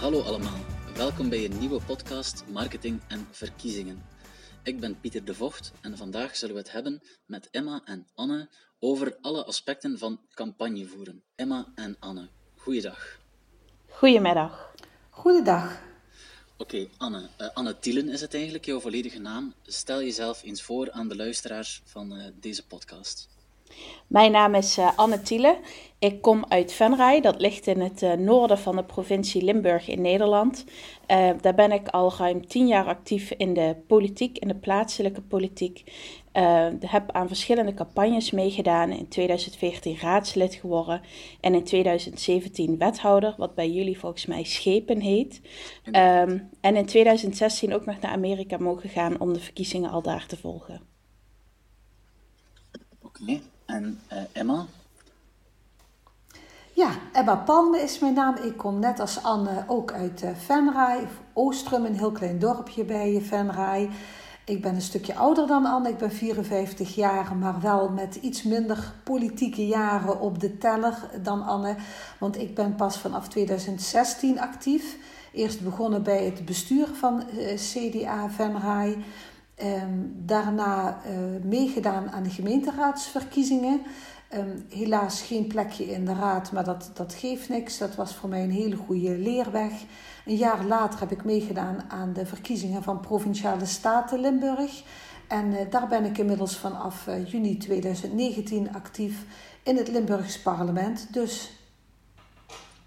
Hallo allemaal, welkom bij een nieuwe podcast Marketing en Verkiezingen. Ik ben Pieter de Vocht en vandaag zullen we het hebben met Emma en Anne over alle aspecten van campagne voeren. Emma en Anne, goeiedag. Goedemiddag. Goedendag. Oké, Anne. Uh, Anne Tielen is het eigenlijk, jouw volledige naam. Stel jezelf eens voor aan de luisteraars van uh, deze podcast. Mijn naam is uh, Anne Tiele. Ik kom uit Venray, dat ligt in het uh, noorden van de provincie Limburg in Nederland. Uh, daar ben ik al ruim tien jaar actief in de politiek, in de plaatselijke politiek. heb aan verschillende campagnes meegedaan. In 2014 raadslid geworden en in 2017 wethouder, wat bij jullie volgens mij Schepen heet. Um, en in 2016 ook nog naar Amerika mogen gaan om de verkiezingen al daar te volgen. Oké. En uh, Emma? Ja, Emma Palme is mijn naam. Ik kom net als Anne ook uit uh, Venray, Oostrum, een heel klein dorpje bij Venray. Ik ben een stukje ouder dan Anne, ik ben 54 jaar, maar wel met iets minder politieke jaren op de teller dan Anne. Want ik ben pas vanaf 2016 actief. Eerst begonnen bij het bestuur van CDA Venray. Um, daarna uh, meegedaan aan de gemeenteraadsverkiezingen. Um, helaas geen plekje in de raad, maar dat, dat geeft niks. Dat was voor mij een hele goede leerweg. Een jaar later heb ik meegedaan aan de verkiezingen van Provinciale Staten Limburg. En uh, daar ben ik inmiddels vanaf uh, juni 2019 actief in het Limburgs parlement. Dus,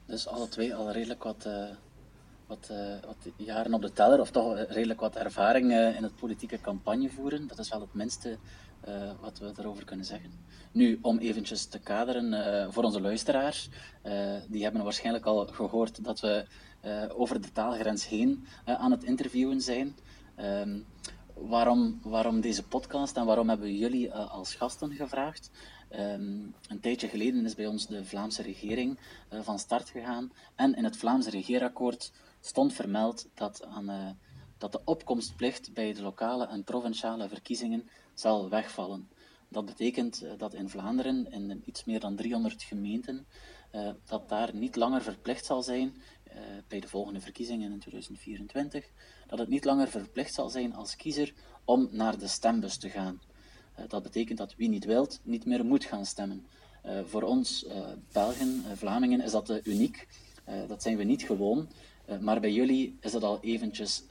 dus alle twee al redelijk wat wat, uh, wat, jaren op de teller, of toch redelijk wat ervaring uh, in het politieke campagne voeren. Dat is wel het minste uh, wat we daarover kunnen zeggen. Nu, om eventjes te kaderen voor onze luisteraars, die hebben waarschijnlijk al gehoord dat we over de taalgrens heen aan het interviewen zijn. Um, waarom, waarom deze podcast en waarom hebben we jullie als gasten gevraagd? Um, een tijdje geleden is bij ons de Vlaamse regering van start gegaan. En in het Vlaamse regeerakkoord stond vermeld dat, aan, uh, dat de opkomstplicht bij de lokale en provinciale verkiezingen zal wegvallen. Dat betekent uh, dat in Vlaanderen, in iets meer dan 300 gemeenten, dat daar niet langer verplicht zal zijn, bij de volgende verkiezingen in 2024, dat het niet langer verplicht zal zijn als kiezer om naar de stembus te gaan. Dat betekent dat wie niet wilt, niet meer moet gaan stemmen. Voor ons, Belgen, Vlamingen, is dat uniek. dat zijn we niet gewoon. Maar bij jullie is dat al eventjes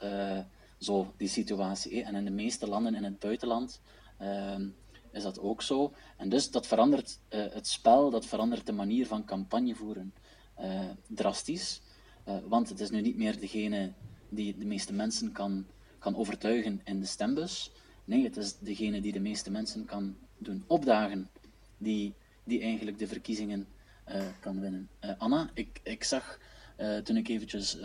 zo, die situatie. En in de meeste landen in het buitenland ehm, is dat ook zo. En dus dat verandert het spel, dat verandert de manier van campagne voeren drastisch. want het is nu niet meer degene die de meeste mensen kan, kan overtuigen in de stembus. Nee, het is degene die de meeste mensen kan doen opdagen, die, die eigenlijk de verkiezingen kan winnen. Anna, ik, ik zag uh, toen ik eventjes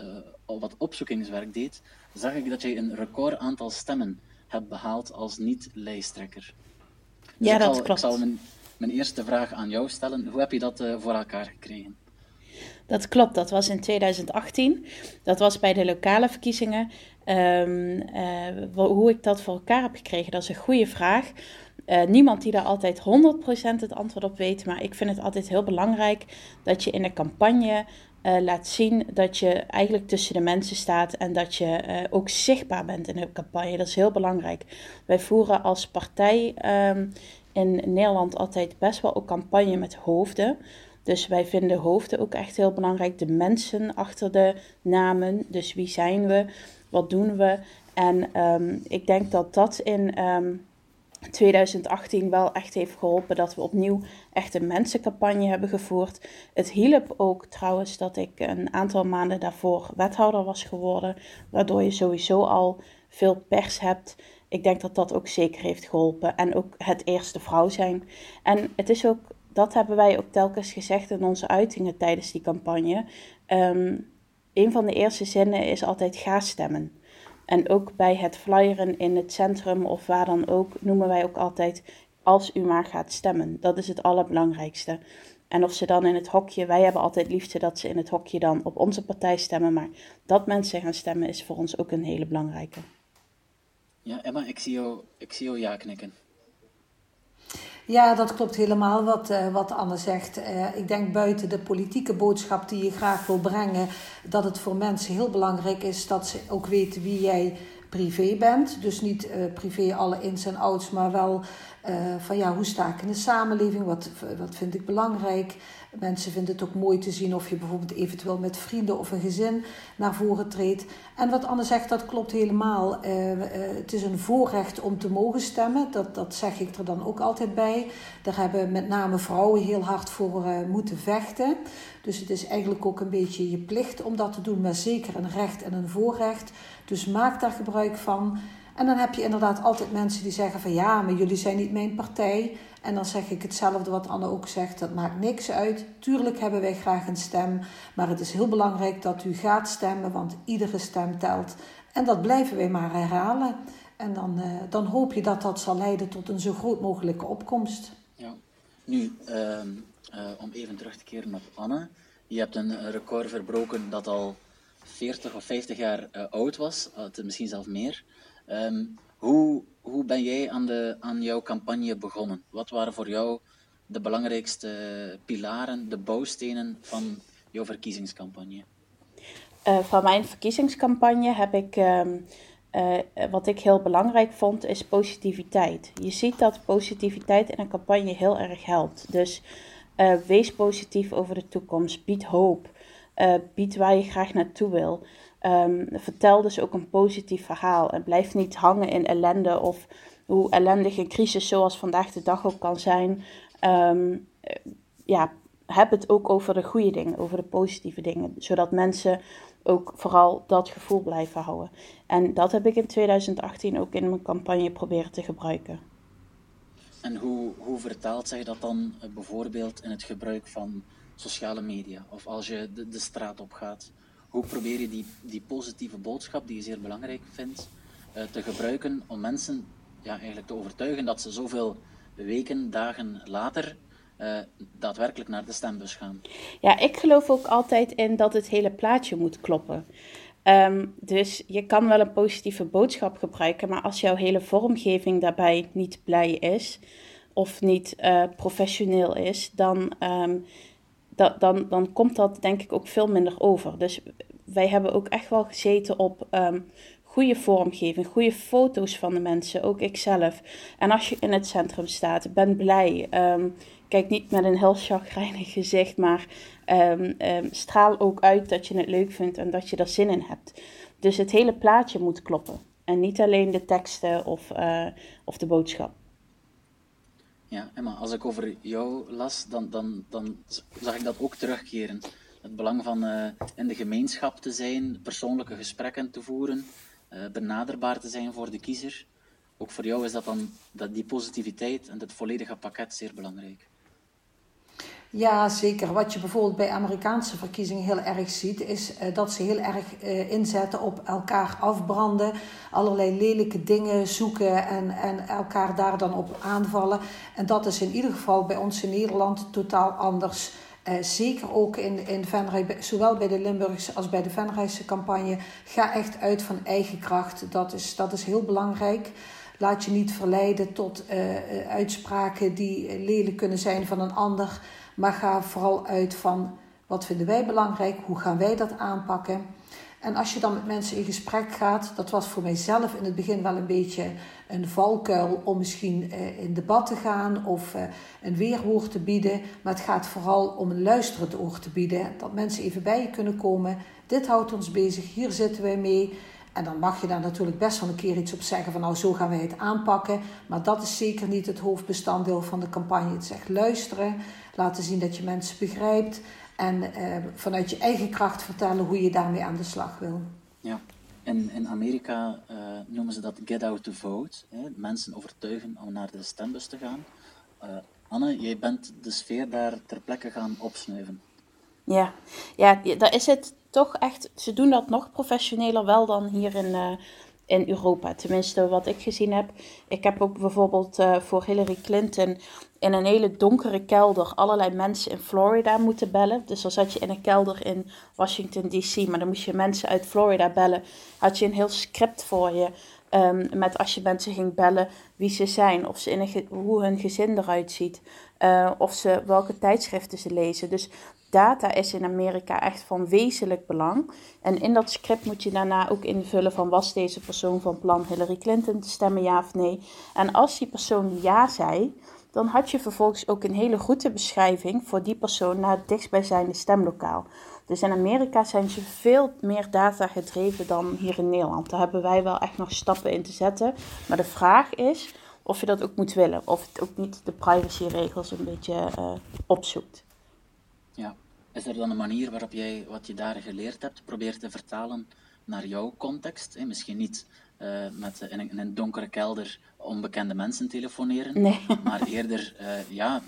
wat opzoekingswerk deed, zag ik dat jij een record aantal stemmen hebt behaald als niet-lijsttrekker. Dus ja, dat zal, klopt. Ik zal mijn, mijn eerste vraag aan jou stellen. Hoe heb je dat voor elkaar gekregen? Dat klopt, dat was in 2018. Dat was bij de lokale verkiezingen. Um, uh, hoe ik dat voor elkaar heb gekregen, dat is een goede vraag. Uh, niemand die daar altijd 100% het antwoord op weet, maar ik vind het altijd heel belangrijk dat je in een campagne uh, laat zien dat je eigenlijk tussen de mensen staat en dat je ook zichtbaar bent in de campagne. Dat is heel belangrijk. Wij voeren als partij um, in Nederland altijd best wel ook campagne met hoofden. Dus wij vinden hoofden ook echt heel belangrijk. De mensen achter de namen. Dus wie zijn we? Wat doen we? En um, ik denk dat dat in um, 2018 wel echt heeft geholpen dat we opnieuw echt een mensencampagne hebben gevoerd. Het hielp ook trouwens dat ik een aantal maanden daarvoor wethouder was geworden, waardoor je sowieso al veel pers hebt. Ik denk dat dat ook zeker heeft geholpen. En ook het eerste vrouw zijn. En het is ook dat hebben wij ook telkens gezegd in onze uitingen tijdens die campagne. Um, een van de eerste zinnen is altijd ga stemmen. En ook bij het flyeren in het centrum of waar dan ook noemen wij ook altijd als u maar gaat stemmen. Dat is het allerbelangrijkste. En of ze dan in het hokje, wij hebben altijd liefde dat ze in het hokje dan op onze partij stemmen, maar dat mensen gaan stemmen is voor ons ook een hele belangrijke. Ja, Emma, ik zie jou, ik zie jou ja knikken. Ja, dat klopt helemaal wat, uh, wat Anne zegt. Uh, ik denk buiten de politieke boodschap die je graag wil brengen, dat het voor mensen heel belangrijk is dat ze ook weten wie jij privé bent. Dus niet uh, privé alle ins en outs, maar wel van ja, hoe sta ik in de samenleving? Wat, wat vind ik belangrijk? Mensen vinden het ook mooi te zien of je bijvoorbeeld eventueel met vrienden of een gezin naar voren treedt. En wat Anne zegt, dat klopt helemaal. Uh, uh, het is een voorrecht om te mogen stemmen. Dat, dat zeg ik er dan ook altijd bij. Daar hebben met name vrouwen heel hard voor moeten vechten. Dus het is eigenlijk ook een beetje je plicht om dat te doen, maar zeker een recht en een voorrecht. Dus maak daar gebruik van. En dan heb je inderdaad altijd mensen die zeggen van ja, maar jullie zijn niet mijn partij. En dan zeg ik hetzelfde wat Anne ook zegt, dat maakt niks uit. Tuurlijk hebben wij graag een stem, maar het is heel belangrijk dat u gaat stemmen, want iedere stem telt. En dat blijven wij maar herhalen. En dan, uh, dan hoop je dat dat zal leiden tot een zo groot mogelijke opkomst. Ja, nu, uh, uh, om even terug te keren op Anne. Je hebt een record verbroken dat al 40 of 50 jaar uh, oud was, misschien zelfs meer. Um, hoe, hoe ben jij aan, de, aan jouw campagne begonnen? Wat waren voor jou de belangrijkste pilaren, de bouwstenen van jouw verkiezingscampagne? Uh, van mijn verkiezingscampagne heb ik, uh, uh, wat ik heel belangrijk vond, is positiviteit. Je ziet dat positiviteit in een campagne heel erg helpt. Dus eh, wees positief over de toekomst, bied hoop, bied waar je graag naartoe wil. Um, vertel dus ook een positief verhaal en blijf niet hangen in ellende of hoe ellendig een crisis zoals vandaag de dag ook kan zijn. Um, ja, heb het ook over de goede dingen, over de positieve dingen, zodat mensen ook vooral dat gevoel blijven houden. En dat heb ik in 2018 ook in mijn campagne proberen te gebruiken. En hoe, hoe vertaalt zich dat dan eh, bijvoorbeeld in het gebruik van sociale media of als je de straat op gaat? Hoe probeer je die, die positieve boodschap, die je zeer belangrijk vindt, uh, te gebruiken om mensen ja, eigenlijk te overtuigen dat ze zoveel weken, dagen later uh, daadwerkelijk naar de stembus gaan? Ja, ik geloof ook altijd in dat het hele plaatje moet kloppen. Um, dus je kan wel een positieve boodschap gebruiken, maar als jouw hele vormgeving daarbij niet blij is of niet uh, professioneel is, dan um, dat, dan, dan komt dat denk ik ook veel minder over. Dus wij hebben ook echt wel gezeten op um, goede vormgeving, goede foto's van de mensen, ook ikzelf. En als je in het centrum staat, ben blij. Um, kijk niet met een heel chagrijnig gezicht, maar um, straal ook uit dat je het leuk vindt en dat je er zin in hebt. Dus het hele plaatje moet kloppen. En niet alleen de teksten of, uh, of de boodschap. Ja, Emma, als ik over jou las, dan, dan, dan zag ik dat ook terugkeren. Het belang van uh, in de gemeenschap te zijn, persoonlijke gesprekken te voeren, uh, benaderbaar te zijn voor de kiezer. Ook voor jou is dat dan dat die positiviteit en het volledige pakket zeer belangrijk. Ja, zeker. Wat je bijvoorbeeld bij Amerikaanse verkiezingen heel erg ziet, is uh, dat ze heel erg uh, inzetten op elkaar afbranden, allerlei lelijke dingen zoeken en, en elkaar daar dan op aanvallen. En dat is in ieder geval bij ons in Nederland totaal anders. Uh, zeker ook in, in Venray, zowel bij de Limburgse als bij de Venrayse campagne. Ga echt uit van eigen kracht. Dat is, dat is heel belangrijk. Laat je niet verleiden tot uitspraken die lelijk kunnen zijn van een ander. Maar ga vooral uit van wat vinden wij belangrijk, hoe gaan wij dat aanpakken. En als je dan met mensen in gesprek gaat, dat was voor mijzelf in het begin wel een beetje een valkuil om misschien eh, in debat te gaan of eh, een weerwoord te bieden. Maar het gaat vooral om een luisterend oor te bieden. Dat mensen even bij je kunnen komen. Dit houdt ons bezig, hier zitten wij mee. En dan mag je daar natuurlijk best wel een keer iets op zeggen van nou zo gaan wij het aanpakken. Maar dat is zeker niet het hoofdbestanddeel van de campagne. Het is echt luisteren, laten zien dat je mensen begrijpt. En eh, vanuit je eigen kracht vertellen hoe je daarmee aan de slag wil. Ja, in, in Amerika uh, noemen ze dat get out to vote. Hè? Mensen overtuigen om naar de stembus te gaan. Uh, Anne, jij bent de sfeer daar ter plekke gaan opsnuiven. Ja, ja daar is het toch echt, ze doen dat nog professioneler wel dan hier in, uh, in Europa. Tenminste, wat ik gezien heb. Ik heb ook bijvoorbeeld uh, voor Hillary Clinton in een hele donkere kelder allerlei mensen in Florida moeten bellen. Dus dan zat je in een kelder in Washington DC, maar dan moest je mensen uit Florida bellen. Had je een heel script voor je. Ehm, met als je mensen ging bellen wie ze zijn, of ze in een hoe hun gezin eruit ziet, uh, of ze, welke tijdschriften ze lezen. Dus data is in Amerika echt van wezenlijk belang. En in dat script moet je daarna ook invullen van was deze persoon van plan Hillary Clinton te stemmen, ja of nee. En als die persoon ja zei, dan had je vervolgens ook een hele routebeschrijving voor die persoon naar het dichtstbijzijnde stemlokaal. Dus in Amerika zijn ze veel meer data gedreven dan hier in Nederland. Daar hebben wij wel echt nog stappen in te zetten. Maar de vraag is of je dat ook moet willen. Of het ook niet de privacyregels een beetje uh, opzoekt. Ja, is er dan een manier waarop jij wat je daar geleerd hebt probeert te vertalen naar jouw context? Misschien niet uh, met in een, in een, donkere kelder onbekende mensen telefoneren, nee. maar eerder uh, ja,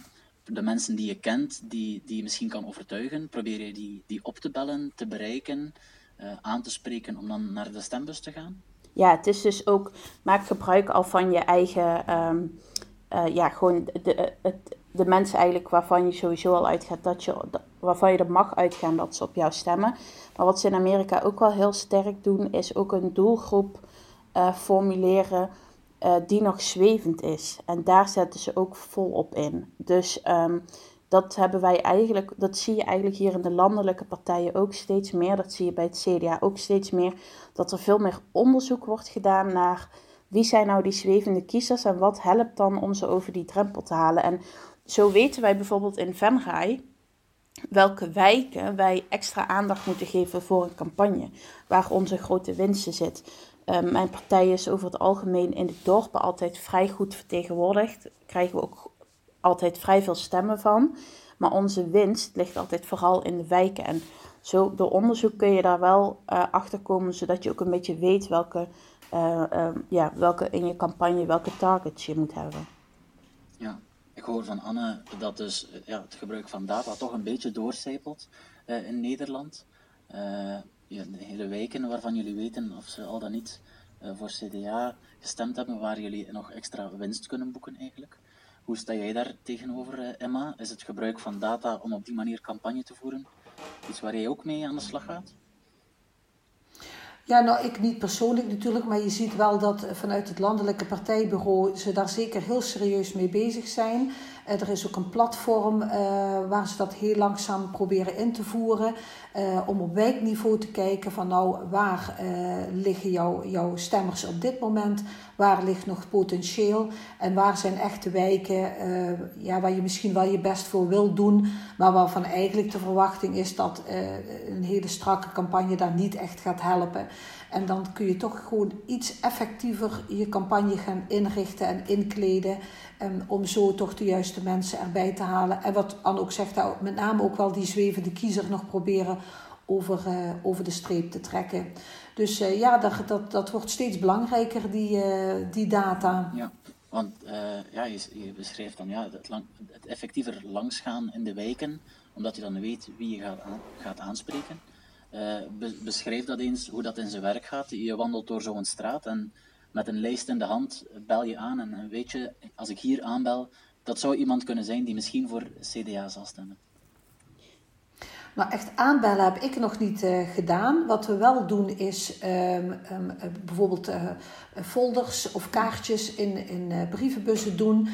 de mensen die je kent, die, die je misschien kan overtuigen, probeer je die, die op te bellen, te bereiken, uh, aan te spreken om dan naar de stembus te gaan? Ja, het is dus ook, maak gebruik al van je eigen, um, uh, ja, gewoon de, het, de mensen eigenlijk waarvan je sowieso al uitgaat dat je, waarvan je er mag uitgaan dat ze op jou stemmen. Maar wat ze in Amerika ook wel heel sterk doen, is ook een doelgroep uh, formuleren uh, die nog zwevend is. En daar zetten ze ook volop in. Dus um, dat hebben wij eigenlijk, dat zie je eigenlijk hier in de landelijke partijen ook steeds meer. Dat zie je bij het CDA ook steeds meer. Dat er veel meer onderzoek wordt gedaan naar wie zijn nou die zwevende kiezers en wat helpt dan om ze over die drempel te halen. En zo weten wij bijvoorbeeld in Venray welke wijken wij extra aandacht moeten geven voor een campagne waar onze grote winsten zit. Uh, mijn partij is over het algemeen in de dorpen altijd vrij goed vertegenwoordigd. Daar krijgen we ook altijd vrij veel stemmen van. Maar onze winst ligt altijd vooral in de wijken. En zo door onderzoek kun je daar wel uh, achter komen, zodat je ook een beetje weet welke, uh, ja, welke in je campagne, welke targets je moet hebben. Ja, ik hoor van Anne dat dus ja, het gebruik van data toch een beetje doorcijpelt in Nederland. De hele wijken waarvan jullie weten of ze al dan niet voor CDA gestemd hebben, waar jullie nog extra winst kunnen boeken eigenlijk. Hoe sta jij daar tegenover, Emma? Is het gebruik van data om op die manier campagne te voeren iets waar jij ook mee aan de slag gaat? Ja, nou, ik niet persoonlijk natuurlijk, maar je ziet wel dat vanuit het landelijke partijbureau ze daar zeker heel serieus mee bezig zijn. Er is ook een platform uh, waar ze dat heel langzaam proberen in te voeren. Uh, om op wijkniveau te kijken van nou, waar liggen jouw, jouw stemmers op dit moment? Waar ligt nog potentieel? En waar zijn echte wijken ja, waar je misschien wel je best voor wil doen, maar waarvan eigenlijk de verwachting is dat een hele strakke campagne daar niet echt gaat helpen. En dan kun je toch gewoon iets effectiever je campagne gaan inrichten en inkleden. Um, om zo toch de juiste mensen erbij te halen. En wat Anne ook zegt, met name ook wel die zwevende kiezer nog proberen over, uh, over de streep te trekken. Dus uh, ja, dat, dat, dat wordt steeds belangrijker, die, uh, die data. Ja, want ja, je, beschrijft dan ja, het, lang, het effectiever langsgaan in de wijken, omdat je dan weet wie je gaat, gaat aanspreken. Be, beschrijf dat eens, hoe dat in zijn werk gaat. Je wandelt door zo'n straat en met een lijst in de hand bel je aan en weet je, als ik hier aanbel, dat zou iemand kunnen zijn die misschien voor CDA zal stemmen. Nou, echt aanbellen heb ik nog niet uh, gedaan. Wat we wel doen is um, um, bijvoorbeeld uh, folders of kaartjes in, in brievenbussen doen.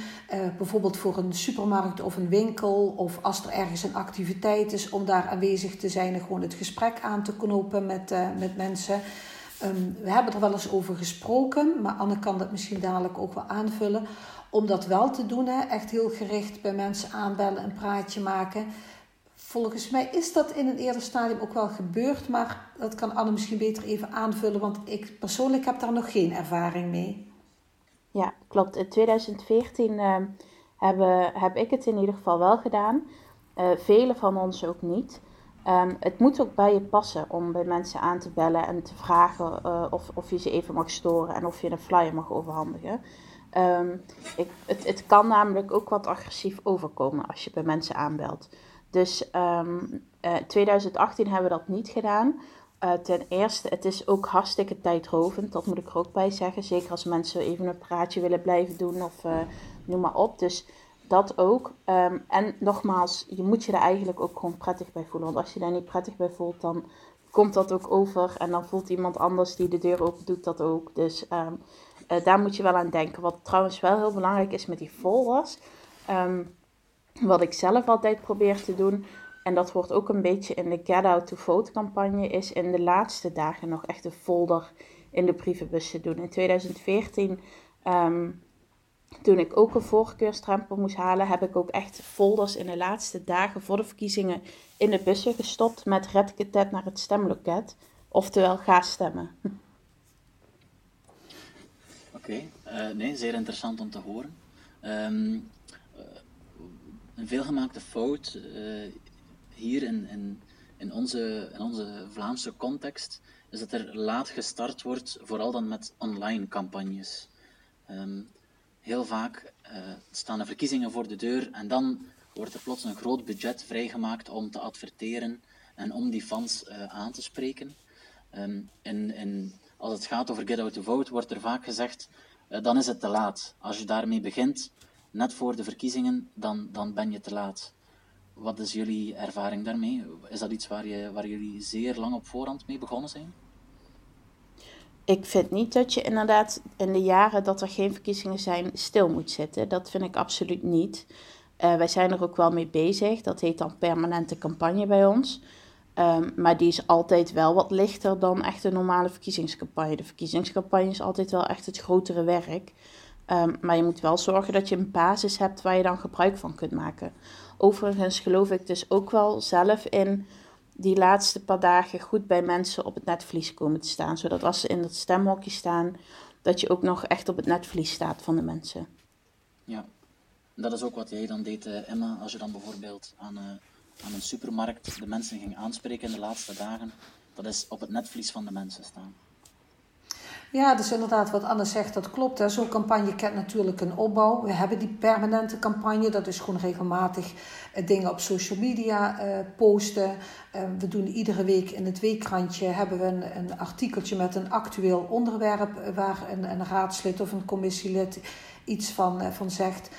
bijvoorbeeld voor een supermarkt of een winkel. Of als er ergens een activiteit is om daar aanwezig te zijn en gewoon het gesprek aan te knopen met, met mensen. Um, we hebben er wel eens over gesproken, maar Anne kan dat misschien dadelijk ook wel aanvullen. Om dat wel te doen, hè, echt heel gericht bij mensen aanbellen, een praatje maken. Volgens mij is dat in een eerder stadium ook wel gebeurd, maar dat kan Anne misschien beter even aanvullen, want ik persoonlijk heb daar nog geen ervaring mee. Ja, klopt. In 2014 uh, hebben, heb ik het in ieder geval wel gedaan. Uh, velen van ons ook niet. Um, het moet ook bij je passen om bij mensen aan te bellen en te vragen uh, of, of je ze even mag storen en of je een flyer mag overhandigen. Um, ik, het, het kan namelijk ook wat agressief overkomen als je bij mensen aanbelt. Dus um, uh, 2018 hebben we dat niet gedaan. Uh, ten eerste, het is ook hartstikke tijdrovend, dat moet ik er ook bij zeggen. Zeker als mensen even een praatje willen blijven doen of uh, noem maar op. Dus dat ook. Um, en nogmaals, je moet je er eigenlijk ook gewoon prettig bij voelen. Want als je daar niet prettig bij voelt, dan komt dat ook over. En dan voelt iemand anders die de deur open doet dat ook. Dus ehm, eh, daar moet je wel aan denken. Wat trouwens wel heel belangrijk is met die. Ehm, wat ik zelf altijd probeer te doen. En dat hoort ook een beetje in de Get Out to Vote campagne. Is in de laatste dagen nog echt een folder in de brievenbus te doen. In 2014 toen ik ook een voorkeurstrempel moest halen, heb ik ook echt folders in de laatste dagen voor de verkiezingen in de bussen gestopt met red naar het stemloket. Oftewel, ga stemmen. Oké, uh, nee, zeer interessant om te horen. Um, een veelgemaakte fout uh, hier in, in, onze, onze Vlaamse context is dat er laat gestart wordt, vooral dan met online campagnes. Um, heel vaak uh, staan er verkiezingen voor de deur en dan wordt er plots een groot budget vrijgemaakt om te adverteren en om die fans uh, aan te spreken. Um, als het gaat over Get Out to Vote, wordt er vaak gezegd, dan is het te laat. Als je daarmee begint, net voor de verkiezingen, dan, dan ben je te laat. Wat is jullie ervaring daarmee? Is dat iets waar, je, waar jullie zeer lang op voorhand mee begonnen zijn? ik vind niet dat je inderdaad in de jaren dat er geen verkiezingen zijn stil moet zitten. Dat vind ik absoluut niet. Uh, wij zijn er ook wel mee bezig. Dat heet dan permanente campagne bij ons. Um, maar die is altijd wel wat lichter dan echt een normale verkiezingscampagne. De verkiezingscampagne is altijd wel echt het grotere werk. Um, maar je moet wel zorgen dat je een basis hebt waar je dan gebruik van kunt maken. Overigens geloof ik dus ook wel zelf in die laatste paar dagen goed bij mensen op het netvlies komen te staan. Zodat als ze in het stemhokje staan, dat je ook nog echt op het netvlies staat van de mensen. Ja, dat is ook wat jij dan deed, eh, Emma, als je dan bijvoorbeeld aan, uh, aan een supermarkt de mensen ging aanspreken in de laatste dagen. Dat is op het netvlies van de mensen staan. Ja, dus inderdaad, wat Anne zegt, dat klopt. Zo'n campagne kent natuurlijk een opbouw. We hebben die permanente campagne, dat is gewoon regelmatig eh, dingen op social media uh, posten. Uh, we doen iedere week in het weekkrantje hebben we een, artikeltje met een actueel onderwerp waar een, een raadslid of een commissielid iets van, van zegt.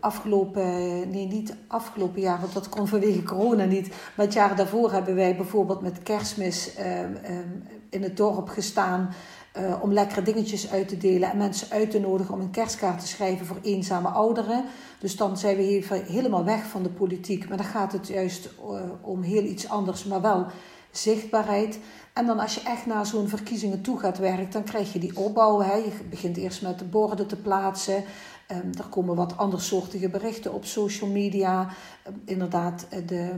Afgelopen, nee, niet afgelopen jaar, want dat kon vanwege corona niet. Maar het jaar daarvoor hebben wij bijvoorbeeld met kerstmis in het dorp gestaan. Uh, om lekkere dingetjes uit te delen en mensen uit te nodigen om een kerstkaart te schrijven voor eenzame ouderen. Dus dan zijn we hier helemaal weg van de politiek. Maar dan gaat het juist uh, om heel iets anders, maar wel zichtbaarheid. En dan als je echt naar zo'n verkiezingen toe gaat werken, dan krijg je die opbouw. Hè. Je begint eerst met de borden te plaatsen. Um, er komen wat andersoortige berichten op social media. Um, inderdaad, eh, de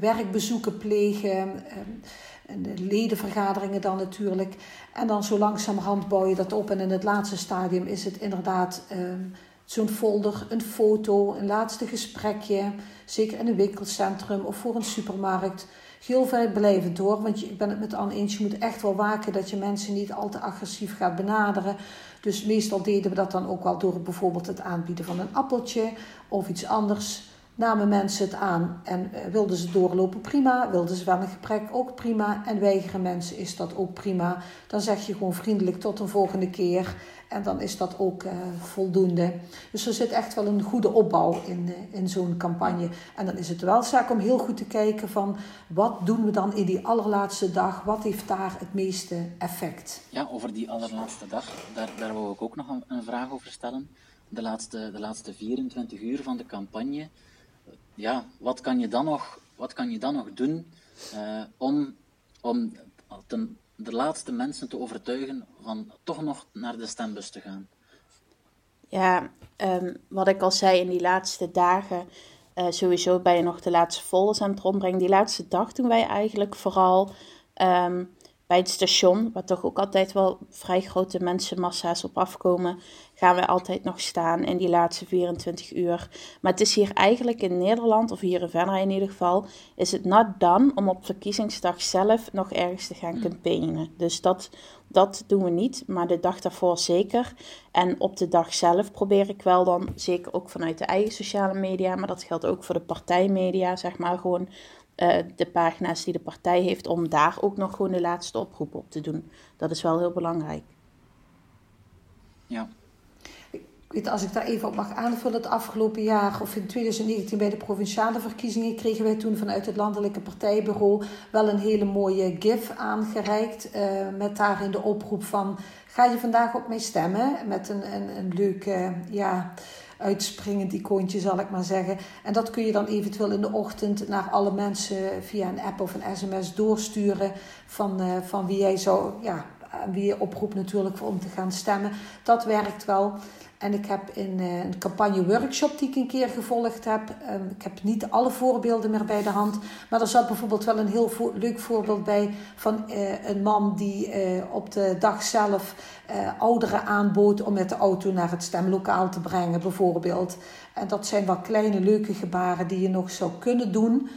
werkbezoeken plegen. Um, en de ledenvergaderingen dan natuurlijk. En dan zo langzamerhand bouw je dat op. En in het laatste stadium is het inderdaad um, zo'n folder, een foto, een laatste gesprekje. Zeker in een winkelcentrum of voor een supermarkt. Heel veel blijvend hoor. Want ik ben het met Anne eens, je moet echt wel waken dat je mensen niet al te agressief gaat benaderen. Dus meestal deden we dat dan ook wel door bijvoorbeeld het aanbieden van een appeltje of iets anders namen mensen het aan en uh, wilden ze doorlopen, prima. Wilden ze wel een gesprek, ook prima. En weigeren mensen, is dat ook prima. Dan zeg je gewoon vriendelijk tot een volgende keer. En dan is dat ook uh, voldoende. Dus er zit echt wel een goede opbouw in, uh, in zo'n campagne. En dan is het wel zaak om heel goed te kijken van... wat doen we dan in die allerlaatste dag? Wat heeft daar het meeste effect? Ja, over die allerlaatste dag, daar, daar wou ik ook nog een, een vraag over stellen. De laatste, de laatste 24 uur van de campagne ja, wat kan je dan nog, wat kan je dan nog doen uh, om, om de laatste mensen te overtuigen van toch nog naar de stembus te gaan? Ja, um, wat ik al zei in die laatste dagen, uh, sowieso ben je nog de laatste folders aan het rondbrengen. Die laatste dag doen wij eigenlijk vooral um, bij het station, waar toch ook altijd wel vrij grote mensenmassa's op afkomen, gaan we altijd nog staan in die laatste 24 uur. Maar het is hier eigenlijk in Nederland, of hier in Venray in ieder geval, is het not done om op verkiezingsdag zelf nog ergens te gaan mm. campaignen. Dus dat, dat doen we niet, maar de dag daarvoor zeker. En op de dag zelf probeer ik wel dan, zeker ook vanuit de eigen sociale media, maar dat geldt ook voor de partijmedia, zeg maar, gewoon uh, de pagina's die de partij heeft, om daar ook nog gewoon de laatste oproep op te doen. Dat is wel heel belangrijk. Ja. ik weet, als ik daar even op mag aanvullen, het afgelopen jaar of in 2019 bij de provinciale verkiezingen kregen wij toen vanuit het landelijke partijbureau wel een hele mooie GIF aangereikt. Uh, met daarin de oproep van ga je vandaag op mij stemmen? Met een, een, een leuke, ja, uitspringend icoontje zal ik maar zeggen. En dat kun je dan eventueel in de ochtend naar alle mensen via een app of een sms doorsturen van, uh, van wie jij zou, ja, wie je oproept natuurlijk om te gaan stemmen. Dat werkt wel. En ik heb in uh, een campagne-workshop die ik een keer gevolgd heb. Um, ik heb niet alle voorbeelden meer bij de hand. Maar er zat bijvoorbeeld wel een heel leuk voorbeeld bij van uh, een man die op de dag zelf ouderen aanbood om met de auto naar het stemlokaal te brengen, bijvoorbeeld. En dat zijn wel kleine leuke gebaren die je nog zou kunnen doen.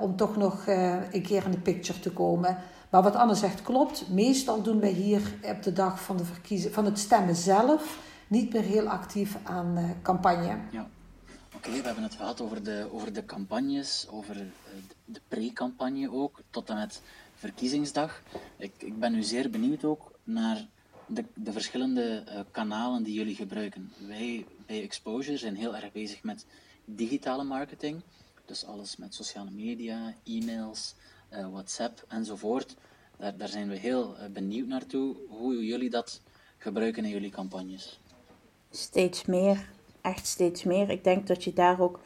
om toch nog een keer in de picture te komen. Maar wat Anne zegt klopt. Meestal doen wij hier op de dag van, de verkiezen, van het stemmen zelf niet meer heel actief aan campagne. Ja. Oké, we hebben het gehad over de, over de campagnes, over de pre-campagne ook, tot en met verkiezingsdag. Ik, ik ben nu zeer benieuwd ook naar de, de verschillende uh, kanalen die jullie gebruiken. Wij bij Exposure zijn heel erg bezig met digitale marketing. Dus alles met sociale media, e-mails, WhatsApp enzovoort. Daar, daar zijn we heel benieuwd naartoe hoe jullie dat gebruiken in jullie campagnes. Steeds meer, echt steeds meer. Ik denk dat je daar ook,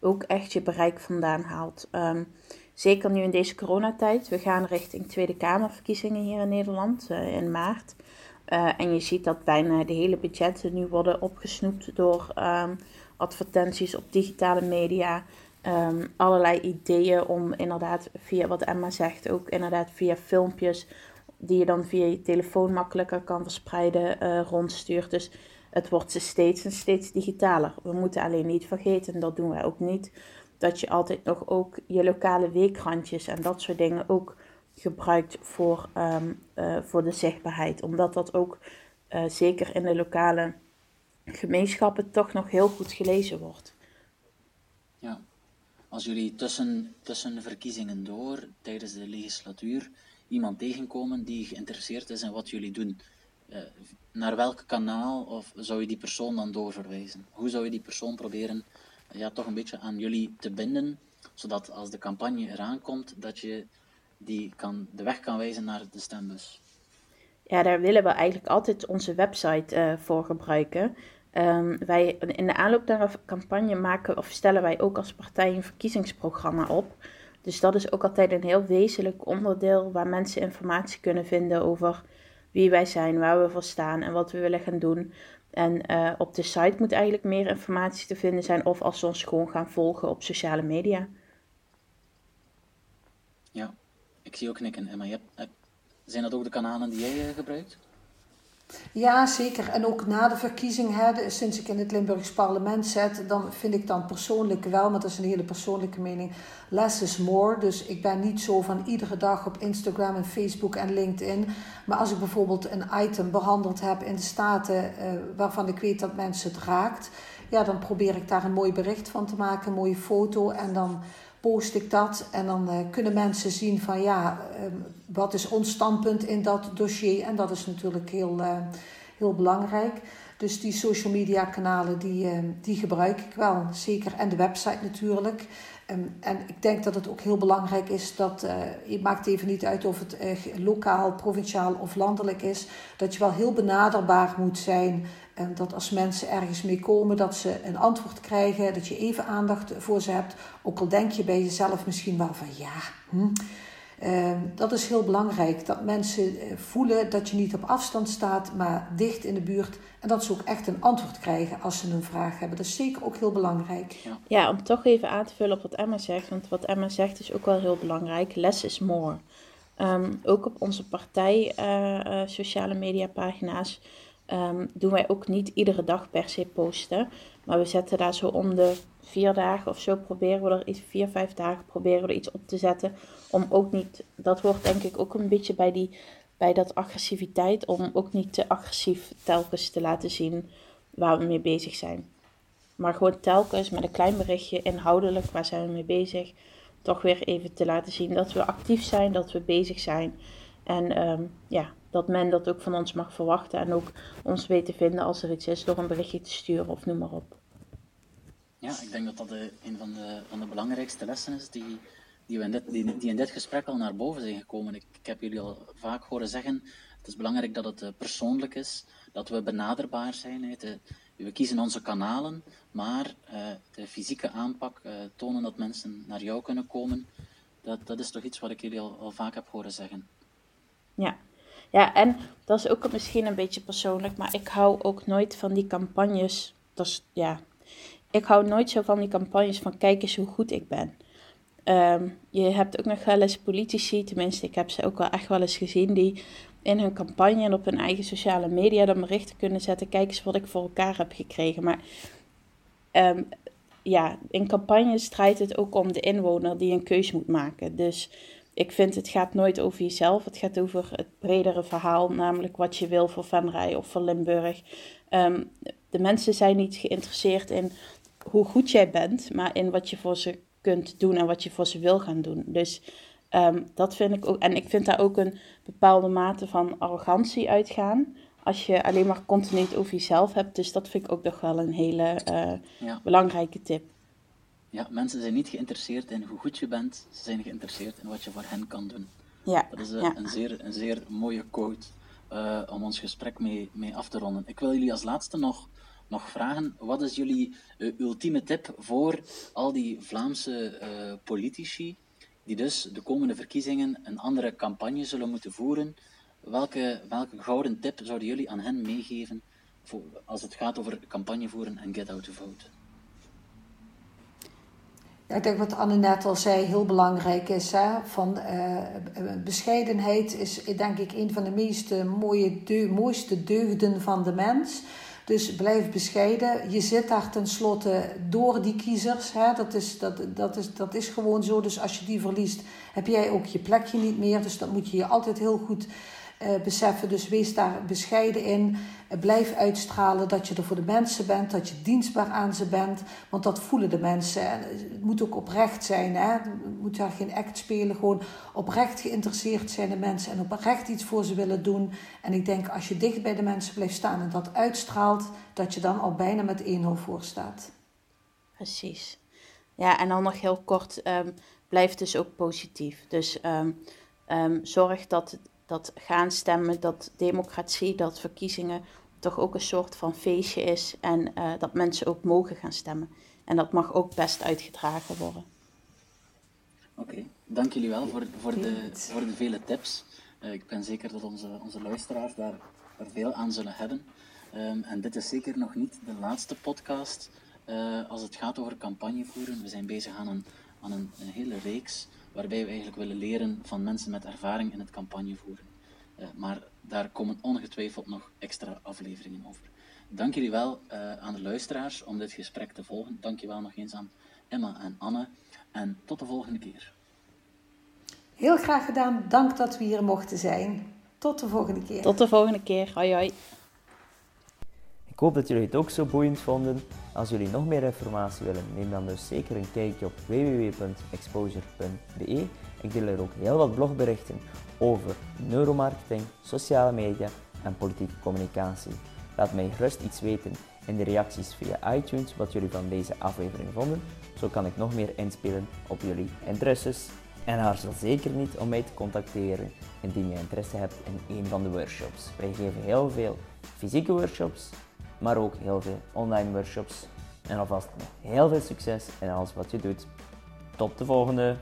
ook echt je bereik vandaan haalt. Um, zeker nu in deze coronatijd. We gaan richting Tweede Kamerverkiezingen hier in Nederland in maart. Uh, en je ziet dat bijna de hele budgetten nu worden opgesnoept door um, advertenties op digitale media. Um, allerlei ideeën om inderdaad via wat Emma zegt, ook inderdaad via filmpjes die je dan via je telefoon makkelijker kan verspreiden, uh, rondstuurt. Dus het wordt steeds en steeds digitaler. We moeten alleen niet vergeten, en dat doen wij ook niet, dat je altijd nog ook je lokale weekrandjes en dat soort dingen ook gebruikt voor, um, uh, voor de zichtbaarheid. Omdat dat ook uh, zeker in de lokale gemeenschappen toch nog heel goed gelezen wordt. Ja, als jullie tussen, tussen de verkiezingen door, tijdens de legislatuur, iemand tegenkomen die geïnteresseerd is in wat jullie doen, uh, naar welk kanaal of zou je die persoon dan doorverwijzen? Hoe zou je die persoon proberen ja, toch een beetje aan jullie te binden, zodat als de campagne eraan komt, dat je die kan, de weg kan wijzen naar de stembus? Ja, daar willen we eigenlijk altijd onze website uh, voor gebruiken. Um, wij, in de aanloop naar een campagne maken of stellen wij ook als partij een verkiezingsprogramma op. Dus dat is ook altijd een heel wezenlijk onderdeel waar mensen informatie kunnen vinden over wie wij zijn, waar we voor staan en wat we willen gaan doen. En uh, op de site moet eigenlijk meer informatie te vinden zijn, of als ze ons gewoon gaan volgen op sociale media. Ja, ik zie ook knikken. Emma, je hebt, zijn dat ook de kanalen die jij uh, gebruikt? Ja, zeker. En ook na de verkiezing, hè, sinds ik in het Limburgs parlement zit, dan vind ik dan persoonlijk wel, maar dat is een hele persoonlijke mening, less is more. Dus ik ben niet zo van iedere dag op Instagram en Facebook en LinkedIn. Maar als ik bijvoorbeeld een item behandeld heb in de Staten uh, waarvan ik weet dat mensen het raakt, ja, dan probeer ik daar een mooi bericht van te maken, een mooie foto en dan post ik dat en dan uh, kunnen mensen zien van ja, uh, wat is ons standpunt in dat dossier. En dat is natuurlijk heel, uh, heel belangrijk. Dus die social media kanalen, die, die gebruik ik wel, zeker. En de website natuurlijk. Um, en ik denk dat het ook heel belangrijk is dat, het maakt even niet uit of het lokaal, provinciaal of landelijk is, dat je wel heel benaderbaar moet zijn en dat als mensen ergens mee komen, dat ze een antwoord krijgen, dat je even aandacht voor ze hebt. Ook al denk je bij jezelf misschien wel van ja, hm. uh, dat is heel belangrijk. Dat mensen eh, voelen dat je niet op afstand staat, maar dicht in de buurt. En dat ze ook echt een antwoord krijgen als ze een vraag hebben. Dat is zeker ook heel belangrijk. Ja, om toch even aan te vullen op wat Emma zegt. Want wat Emma zegt is ook wel heel belangrijk. Less is more. Um, ook op onze partij uh, uh, sociale media pagina's um, doen wij ook niet iedere dag per se posten. Maar we zetten daar zo om de vier dagen of zo proberen we er iets, vier, vijf dagen proberen we er iets op te zetten. Om ook niet, dat hoort denk ik ook een beetje bij, die, bij dat agressiviteit, om ook niet te agressief telkens te laten zien waar we mee bezig zijn. Maar gewoon telkens met een klein berichtje inhoudelijk, waar zijn we mee bezig, toch weer even te laten zien dat we actief zijn, dat we bezig zijn. En um, ja, dat men dat ook van ons mag verwachten en ook ons weet te vinden als er iets is door een berichtje te sturen of noem maar op. Ja, ik denk dat dat de, een van de, van de belangrijkste lessen is die, die, we in dit, die, die in dit gesprek al naar boven zijn gekomen. Ik, ik heb jullie al vaak horen zeggen, het is belangrijk dat het uh, persoonlijk is, dat we benaderbaar zijn. De, we kiezen onze kanalen, maar uh, de fysieke aanpak, uh, tonen dat mensen naar jou kunnen komen, dat, dat is toch iets wat ik jullie al, al vaak heb horen zeggen. Ja. Ja, en dat is ook misschien een beetje persoonlijk, maar ik hou ook nooit van die campagnes. Dat is, ja, ik hou nooit zo van die campagnes van kijk eens hoe goed ik ben. Um, je hebt ook nog wel eens politici, tenminste ik heb ze ook wel echt wel eens gezien, die in hun campagne en op hun eigen sociale media dan berichten kunnen zetten. Kijk eens wat ik voor elkaar heb gekregen. Maar um, ja, in campagnes draait het ook om de inwoner die een keus moet maken. Dus ik vind het gaat nooit over jezelf. Het gaat over het bredere verhaal, namelijk wat je wil voor Venray of voor Limburg. Um, de mensen zijn niet geïnteresseerd in hoe goed jij bent, maar in wat je voor ze kunt doen en wat je voor ze wil gaan doen. Dus um, dat vind ik ook. En ik vind daar ook een bepaalde mate van arrogantie uitgaan. Als je alleen maar continu over jezelf hebt. Dus dat vind ik ook nog wel een hele uh, ja. belangrijke tip. Ja, mensen zijn niet geïnteresseerd in hoe goed je bent. Ze zijn geïnteresseerd in wat je voor hen kan doen. Ja, dat is uh, ja. een, zeer, een zeer mooie quote uh, om ons gesprek mee, mee af te ronden. Ik wil jullie als laatste nog nog vragen, wat is jullie uh, ultieme tip voor al die Vlaamse politici die dus de komende verkiezingen een andere campagne zullen moeten voeren? Welke, welke gouden tip zouden jullie aan hen meegeven voor, als het gaat over campagne voeren en get out to vote? Ik denk wat Anne net al zei, heel belangrijk is. Hè, van, uh, bescheidenheid is denk ik een van de meeste mooie deu mooiste deugden van de mens. Dus blijf bescheiden. Je zit daar tenslotte door die kiezers. Hè? Dat, is, dat, dat, is, dat is gewoon zo. Dus als je die verliest, heb jij ook je plekje niet meer. Dus dat moet je je altijd heel goed beseffen. Dus wees daar bescheiden in. Uh, blijf uitstralen dat je er voor de mensen bent, dat je dienstbaar aan ze bent. Want dat voelen de mensen. En het moet ook oprecht zijn. Hè? Je moet daar geen act spelen. Gewoon oprecht geïnteresseerd zijn de mensen en oprecht iets voor ze willen doen. En ik denk als je dicht bij de mensen blijft staan en dat uitstraalt, dat je dan al bijna met 1-0 voor staat. Precies. Ja, en dan nog heel kort, um, blijf dus ook positief. Dus um, um, zorg dat dat gaan stemmen, dat democratie, dat verkiezingen toch ook een soort van feestje is en uh, dat mensen ook mogen gaan stemmen. En dat mag ook best uitgedragen worden. Oké, okay. dank jullie wel voor, voor, de, voor de vele tips. Uh, ik ben zeker dat onze, onze luisteraars daar, daar veel aan zullen hebben. Um, en dit is zeker nog niet de laatste podcast uh, als het gaat over campagne voeren. We zijn bezig aan een, aan een, een hele reeks waarbij we eigenlijk willen leren van mensen met ervaring in het campagnevoeren. Uh, maar daar komen ongetwijfeld nog extra afleveringen over. Dank jullie wel uh, aan de luisteraars om dit gesprek te volgen. Dank je wel nog eens aan Emma en Anne. En tot de volgende keer. Heel graag gedaan. Dank dat we hier mochten zijn. Tot de volgende keer. Tot de volgende keer. Hoi hoi. Ik hoop dat jullie het ook zo boeiend vonden. Als jullie nog meer informatie willen, neem dan dus zeker een kijkje op www.exposure.be. Ik deel er ook heel wat blogberichten over neuromarketing, sociale media en politieke communicatie. Laat mij gerust iets weten in de reacties via iTunes wat jullie van deze aflevering vonden. Zo kan ik nog meer inspelen op jullie interesses. En aarzel zeker niet om mij te contacteren indien je interesse hebt in een van de workshops. Wij geven heel veel fysieke workshops, maar ook heel veel online workshops. En alvast heel veel succes in alles wat je doet. Tot de volgende!